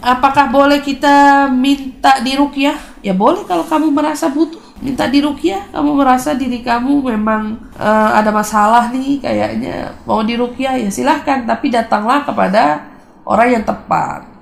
apakah boleh kita minta dirukyah? Ya boleh kalau kamu merasa butuh minta dirukyah. Kamu merasa diri kamu memang uh, ada masalah nih, kayaknya mau dirukyah ya silahkan. Tapi datanglah kepada orang yang tepat